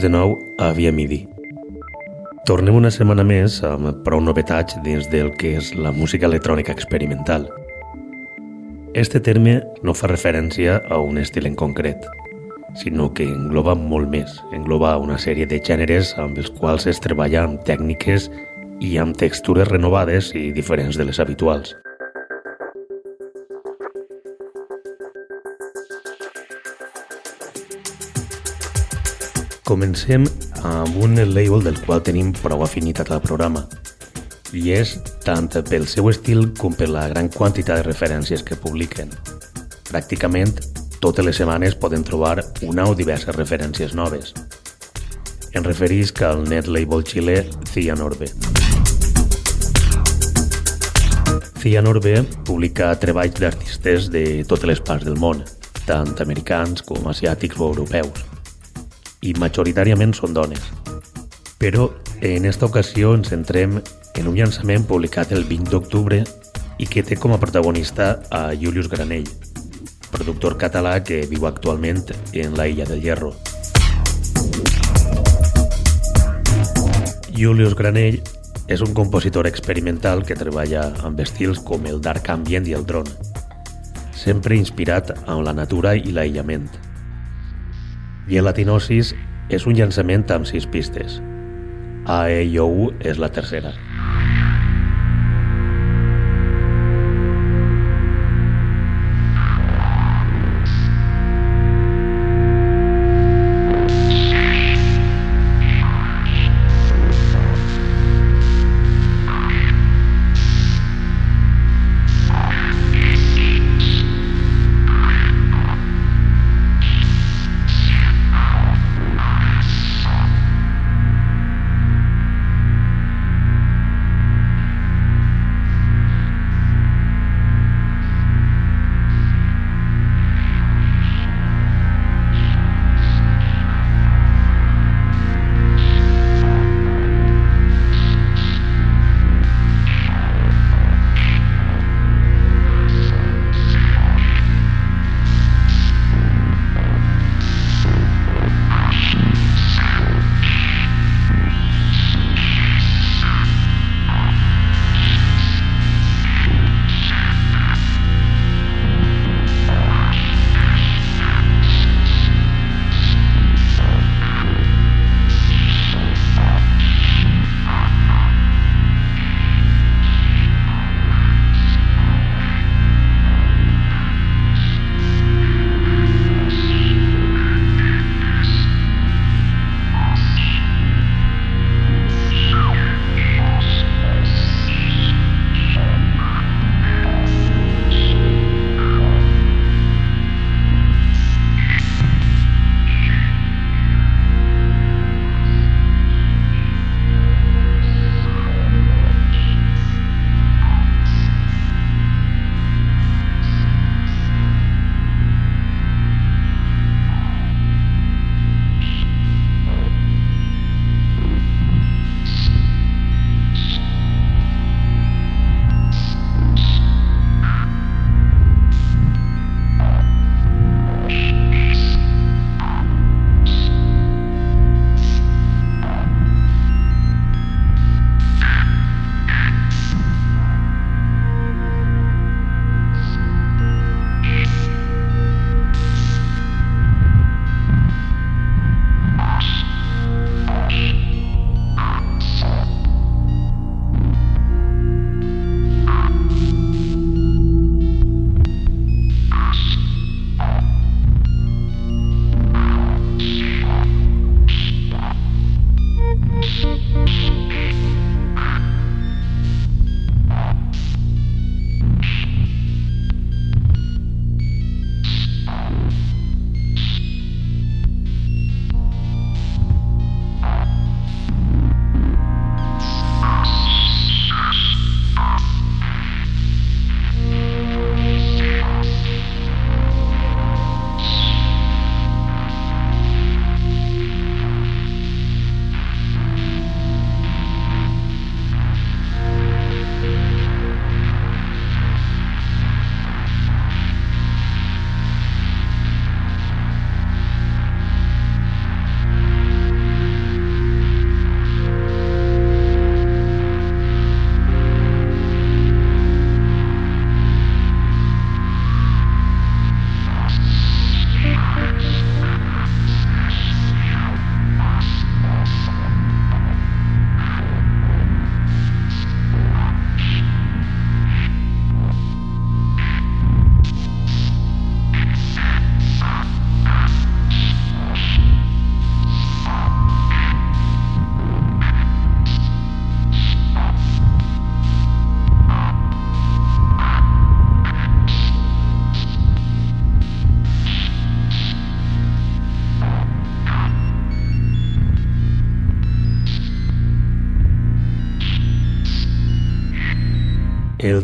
De nou a Via Midi. Tornem una setmana més amb prou novetats dins del que és la música electrònica experimental. Este terme no fa referència a un estil en concret, sinó que engloba molt més, engloba una sèrie de gèneres amb els quals es treballa amb tècniques i amb textures renovades i diferents de les habituals. Comencem amb un label del qual tenim prou afinitat al programa, i és tant pel seu estil com per la gran quantitat de referències que publiquen. Pràcticament totes les setmanes poden trobar una o diverses referències noves. En referisc al net label xilè Cianorbe. Cianorbe publica treballs d'artistes de totes les parts del món, tant americans com asiàtics o europeus i majoritàriament són dones. Però en esta ocasió ens centrem en un llançament publicat el 20 d'octubre i que té com a protagonista a Julius Granell, productor català que viu actualment en la Illa del Hierro. Julius Granell és un compositor experimental que treballa amb estils com el dark ambient i el drone, sempre inspirat en la natura i l'aïllament. Latinosis és un llançament amb sis pistes. AEIOU és la tercera.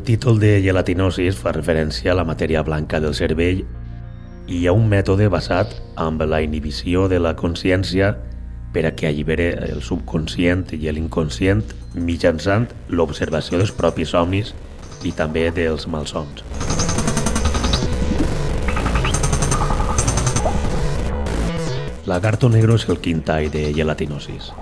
Títol de gelatinosis fa referència a la matèria blanca del cervell i hi ha un mètode basat amb la inhibició de la consciència per a que allibere el subconscient i l'inconscient mitjançant l'observació dels propis somnis i també dels malsons. Lagarto negro és el quintall de gelatinosis.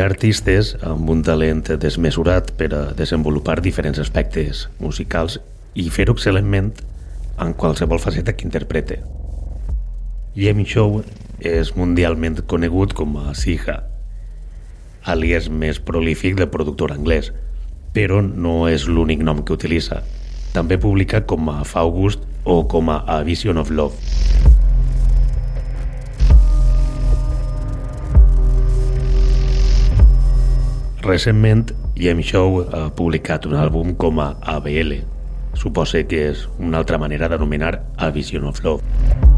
Ha artistes amb un talent desmesurat per a desenvolupar diferents aspectes musicals i fer-ho excel·lentment en qualsevol faceta que interprete. Jamie Shaw és mundialment conegut com a Siha, alias més prolífic del productor anglès, però no és l'únic nom que utilitza. També publica com a Faugust o com a A Vision of Love. Recentment, James Shaw ha publicat un àlbum com a ABL. Suposa que és una altra manera d'anomenar A Vision of Love.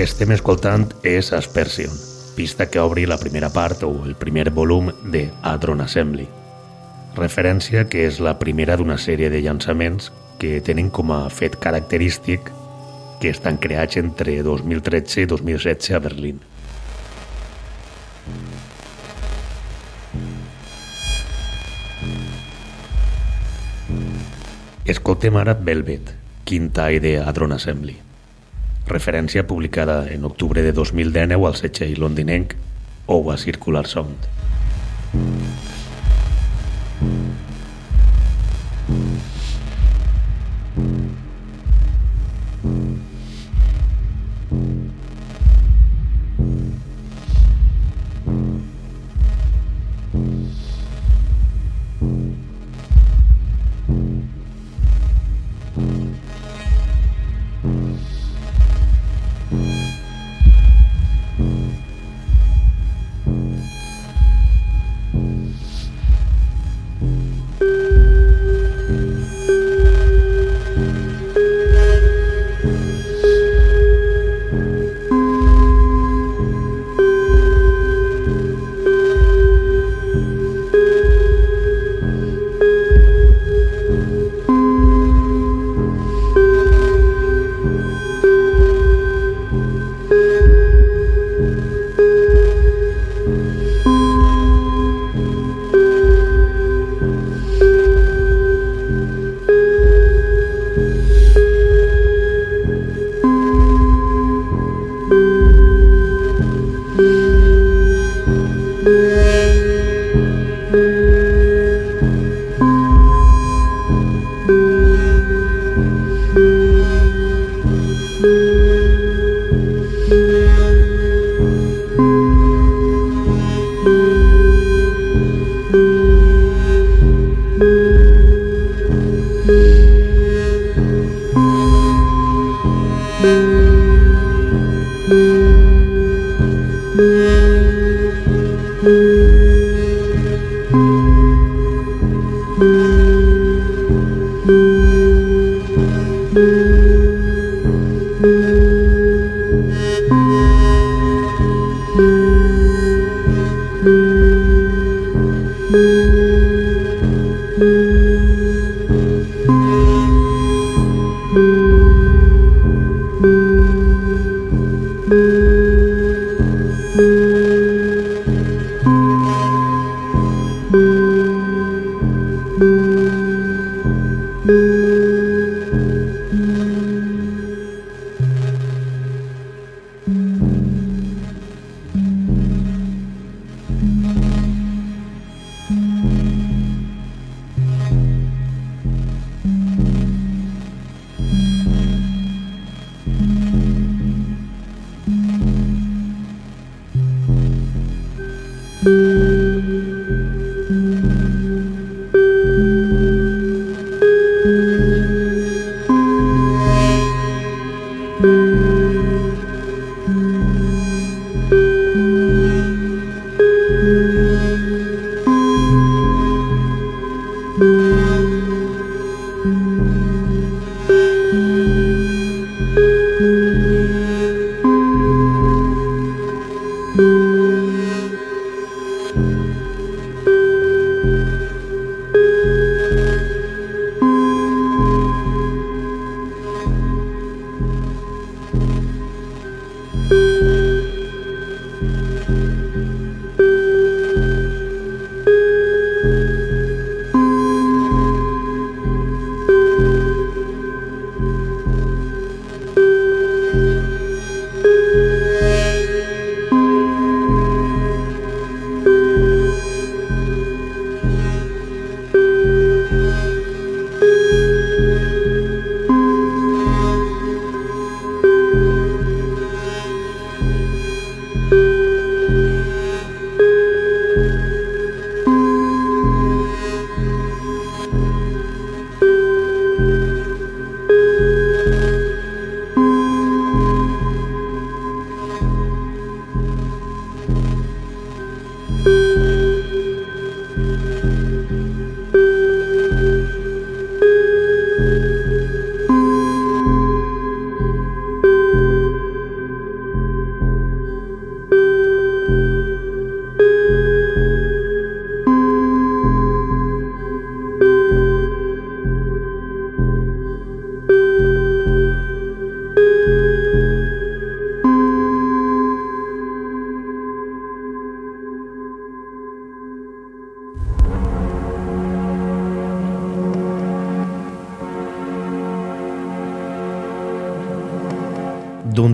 Que estem escoltant és Aspersion, pista que obri la primera part o el primer volum de Adron Assembly, referència que és la primera d'una sèrie de llançaments que tenen com a fet característic que estan creats entre 2013 i 2016 a Berlín. Escoltem ara Velvet, quinta idea Adron Assembly referència publicada en octubre de 2019 al setxell londinenc Owa Circular Sound. d'un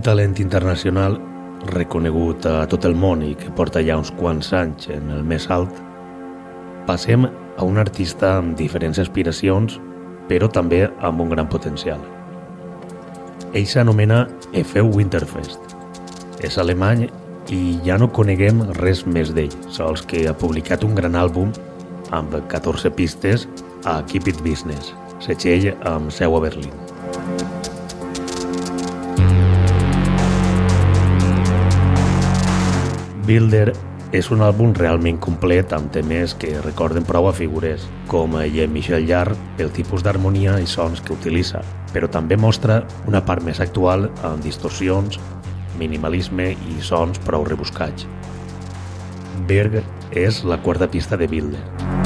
talent internacional reconegut a tot el món i que porta ja uns quants anys en el més alt, passem a un artista amb diferents aspiracions, però també amb un gran potencial. Ell s'anomena Efeu Winterfest. És alemany i ja no coneguem res més d'ell, sols que ha publicat un gran àlbum amb 14 pistes a Keep It Business, setxell amb seu a Berlín. Builder és un àlbum realment complet amb temes que recorden prou a figures, com Jean-Michel Jarre, el tipus d'harmonia i sons que utilitza, però també mostra una part més actual amb distorsions, minimalisme i sons prou rebuscats. Berg és la quarta pista de Builder.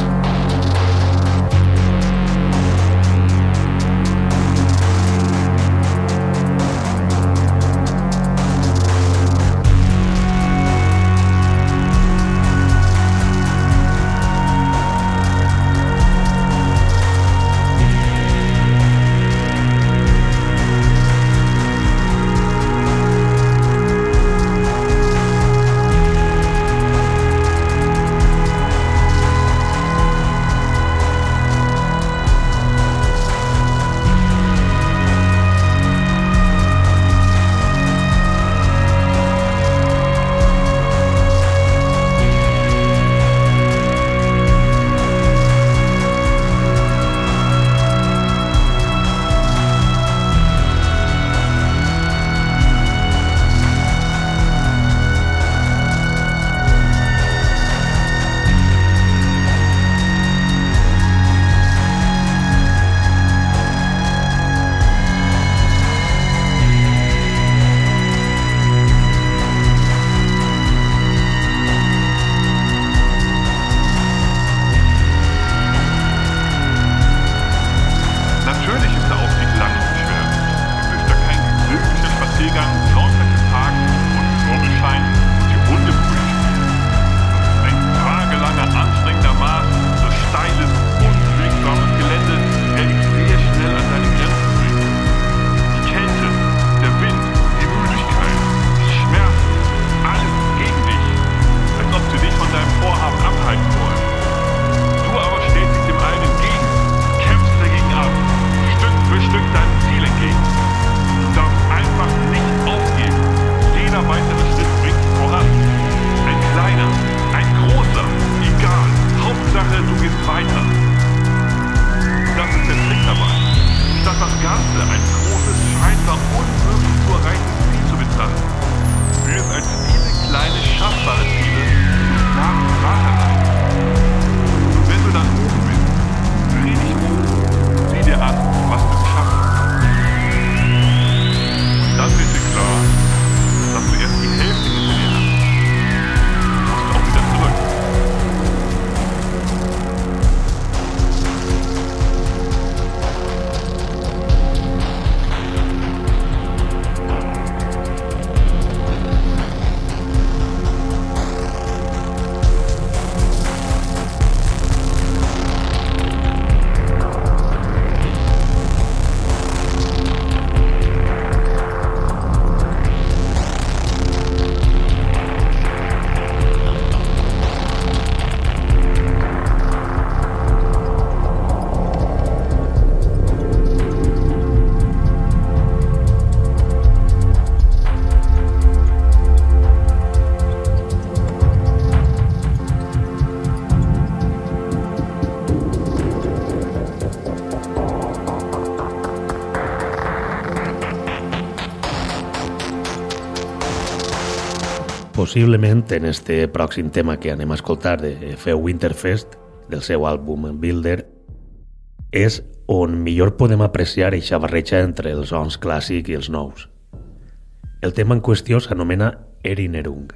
Possiblement en este pròxim tema que anem a escoltar de Feu Winterfest, del seu àlbum Builder, és on millor podem apreciar eixa barreja entre els sons clàssics i els nous. El tema en qüestió s'anomena Erinnerung.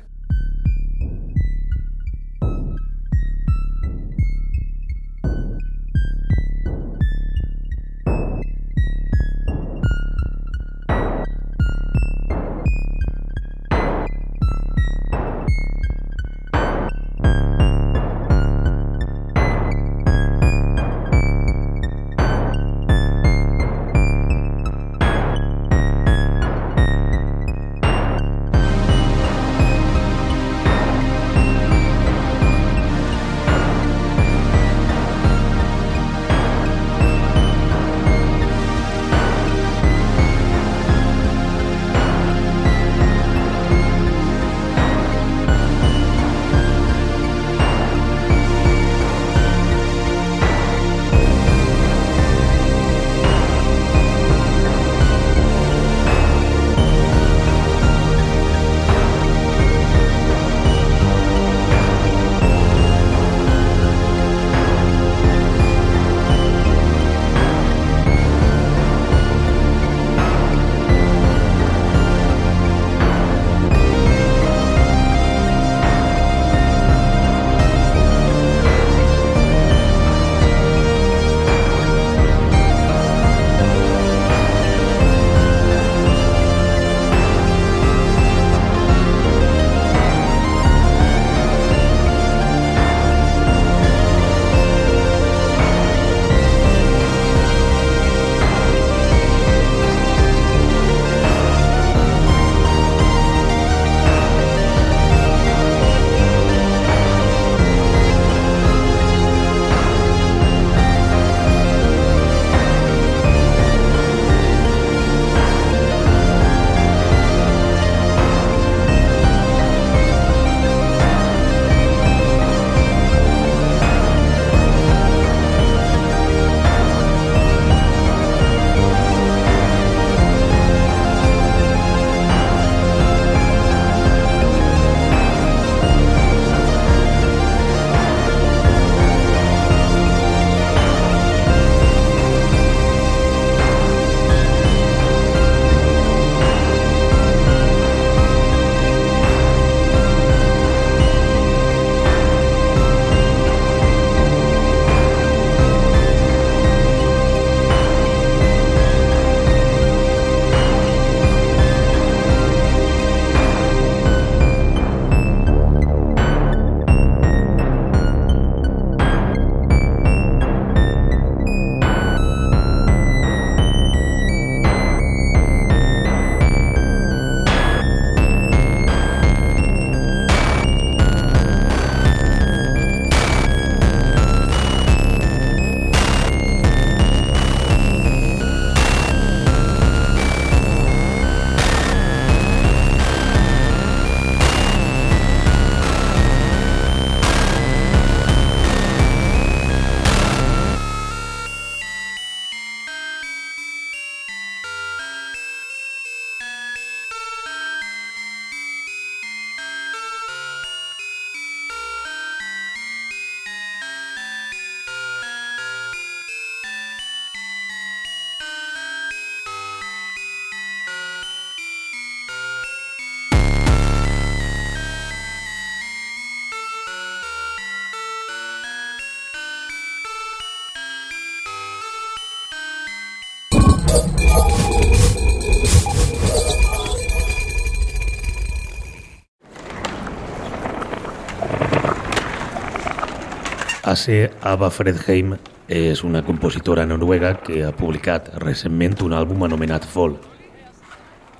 Ace Ava Fredheim és una compositora noruega que ha publicat recentment un àlbum anomenat Fall.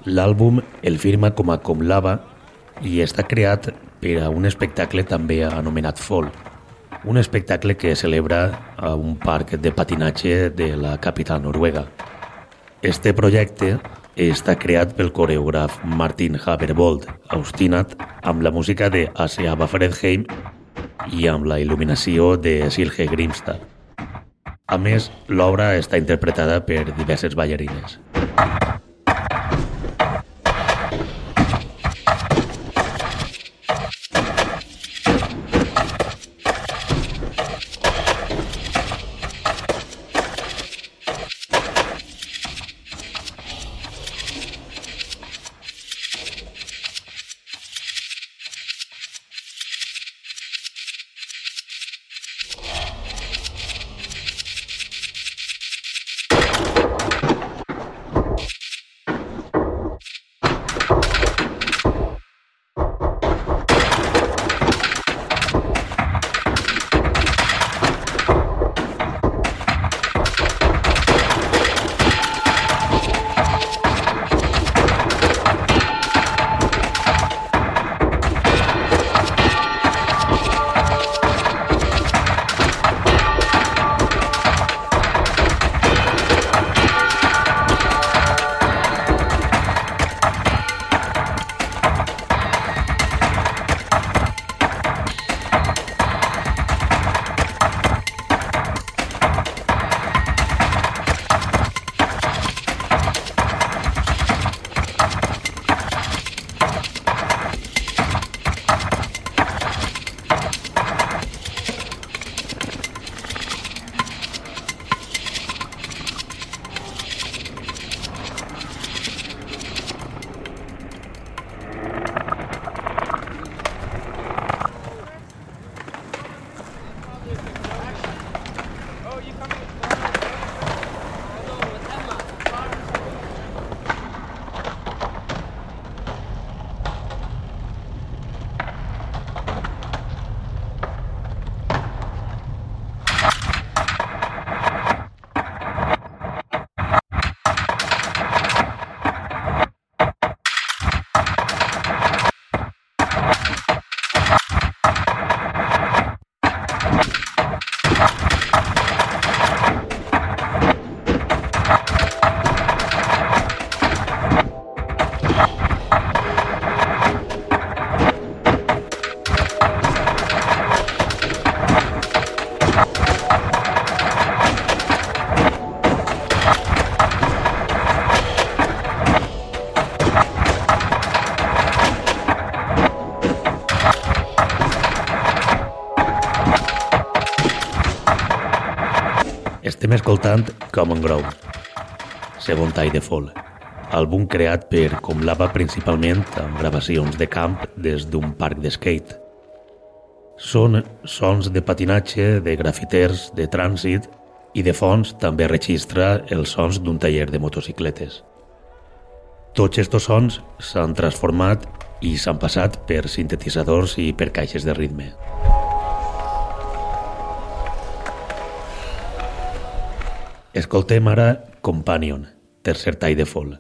L'àlbum el firma com a Com Lava i està creat per a un espectacle també anomenat Fall, un espectacle que celebra a un parc de patinatge de la capital noruega. Este projecte està creat pel coreògraf Martin Haberbold, austinat amb la música de Ava Fredheim i amb la il·luminació de Silke Grimstad. A més, l'obra està interpretada per diverses ballarines. Common Ground, segon tall de Fall, àlbum creat per Comlava principalment amb gravacions de camp des d'un parc de skate. Són sons de patinatge, de grafiters, de trànsit i de fons també registra els sons d'un taller de motocicletes. Tots estos sons s'han transformat i s'han passat per sintetitzadors i per caixes de ritme. Escoltem ara Companion, tercer tall de Fall.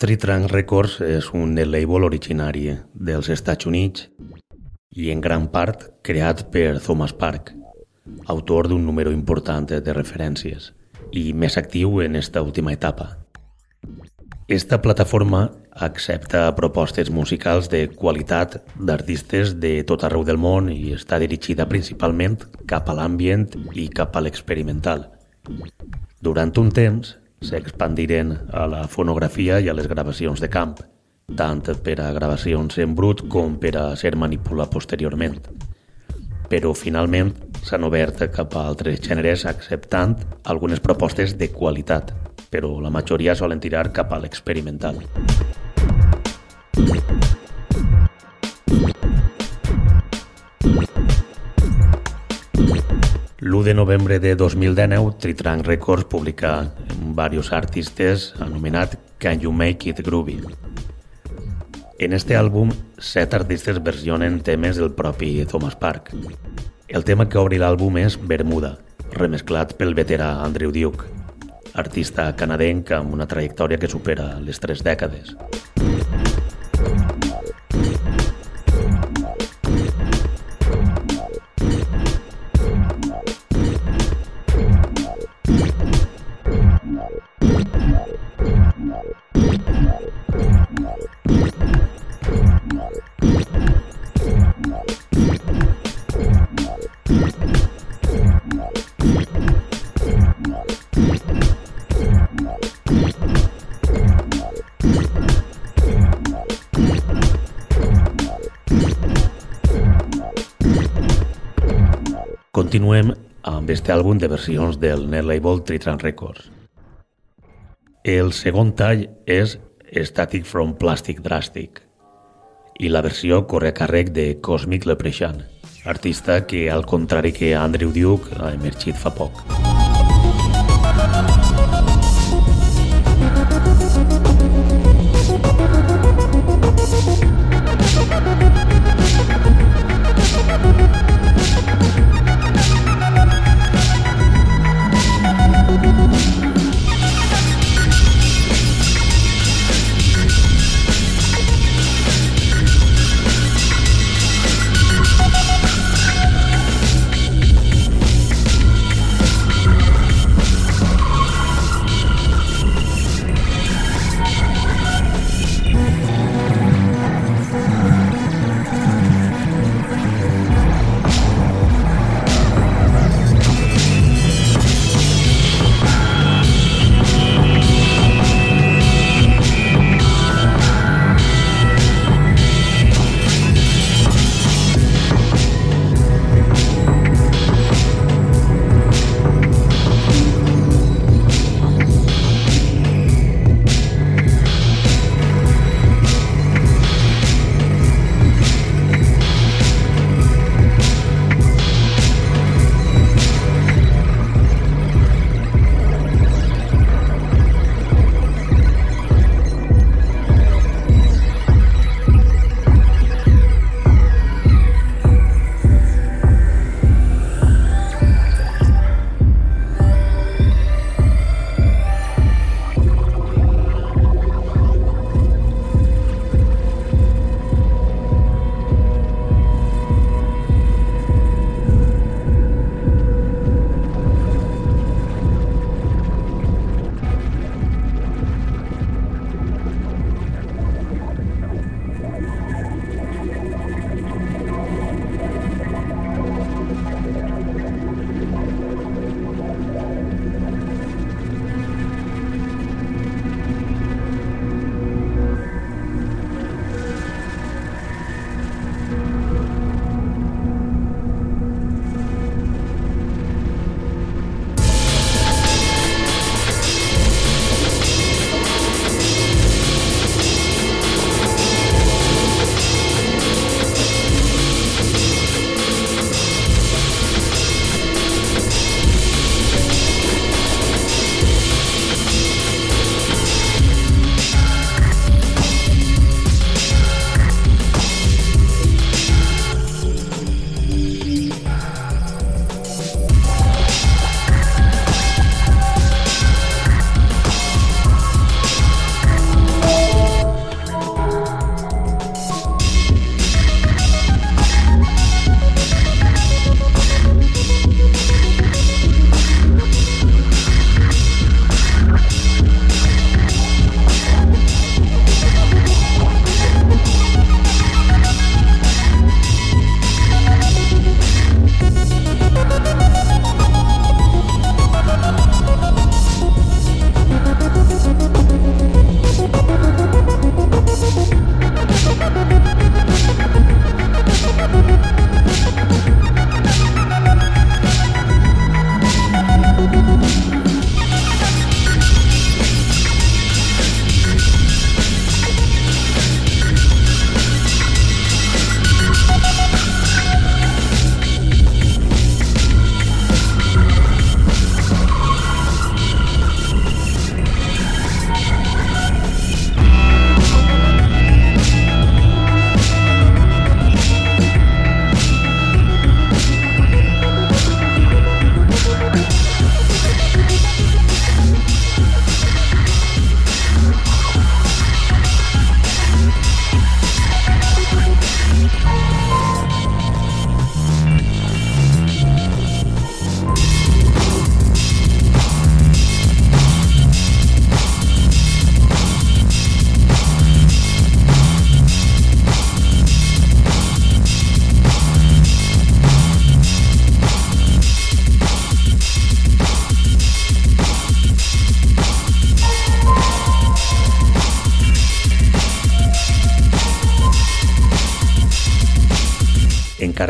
Tritrunk Records és un label originari dels Estats Units i en gran part creat per Thomas Park, autor d'un número important de referències i més actiu en esta última etapa. Esta plataforma accepta propostes musicals de qualitat d'artistes de tot arreu del món i està dirigida principalment cap a l'ambient i cap a l'experimental. Durant un temps, s'expandiren a la fonografia i a les gravacions de camp, tant per a gravacions en brut com per a ser manipulat posteriorment. Però finalment s'han obert cap a altres gèneres acceptant algunes propostes de qualitat, però la majoria solen tirar cap a l'experimental. L'1 de novembre de 2019, Tritrunk Records publica varios artistes anomenat Can You Make It Groovy. En este àlbum, set artistes versionen temes del propi Thomas Park. El tema que obri l'àlbum és Bermuda, remesclat pel veterà Andrew Duke, artista canadenc amb una trajectòria que supera les tres dècades. Continuem amb este àlbum de versions del net label Tritran Records. El segon tall és Static from Plastic Drastic i la versió corre a càrrec de Cosmic Leprechaun, artista que, al contrari que Andrew Duke, ha emergit fa poc.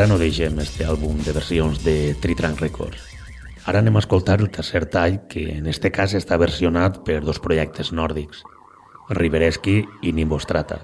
Encara no deixem este àlbum de versions de Tritrank Records. Ara anem a escoltar el tercer tall, que en este cas està versionat per dos projectes nòrdics, Rivereski i Nimbostrata.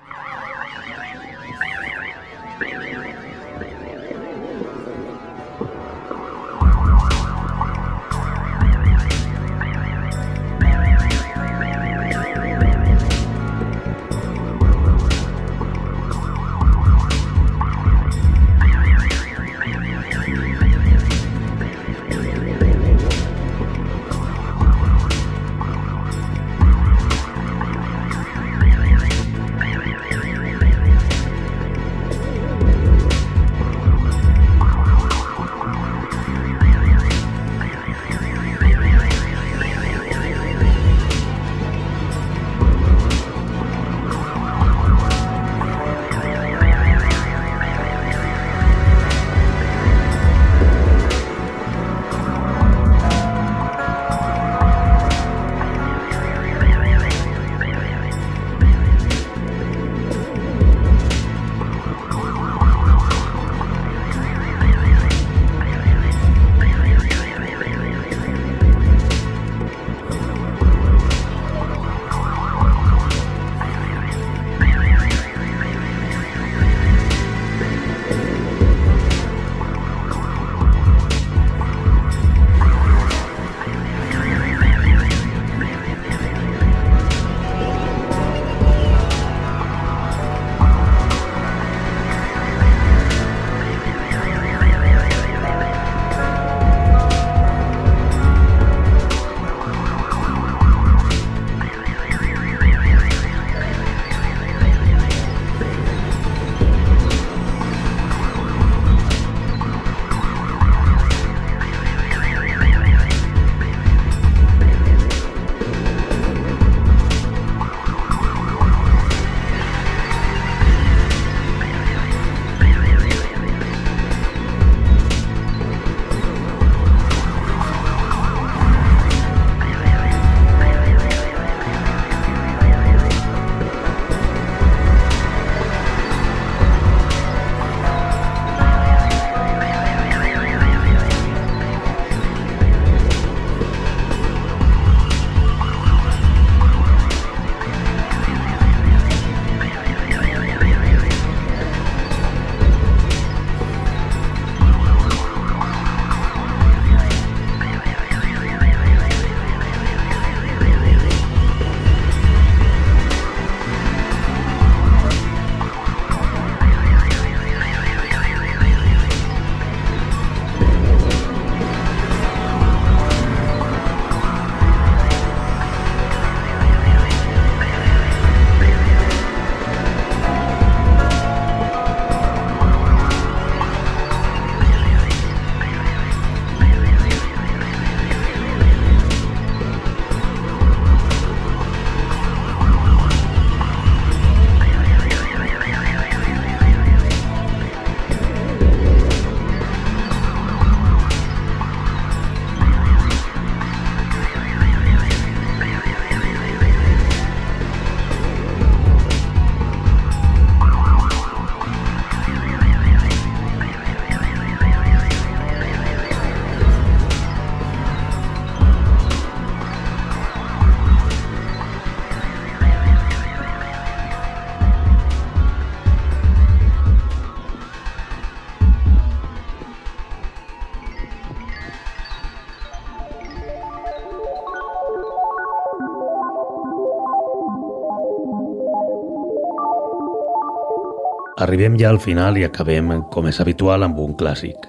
Arribem ja al final i acabem, com és habitual, amb un clàssic,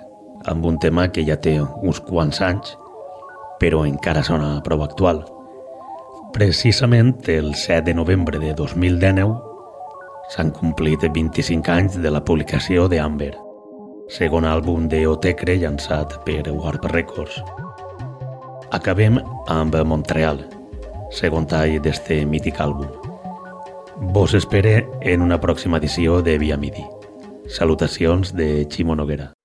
amb un tema que ja té uns quants anys, però encara sona prou actual. Precisament el 7 de novembre de 2019 s'han complit 25 anys de la publicació de Amber, segon àlbum de Otecre llançat per Warp Records. Acabem amb Montreal, segon tall d'este mític àlbum. Vos espere en una pròxima edició de Via Midi. Salutacions de Ximo Noguera.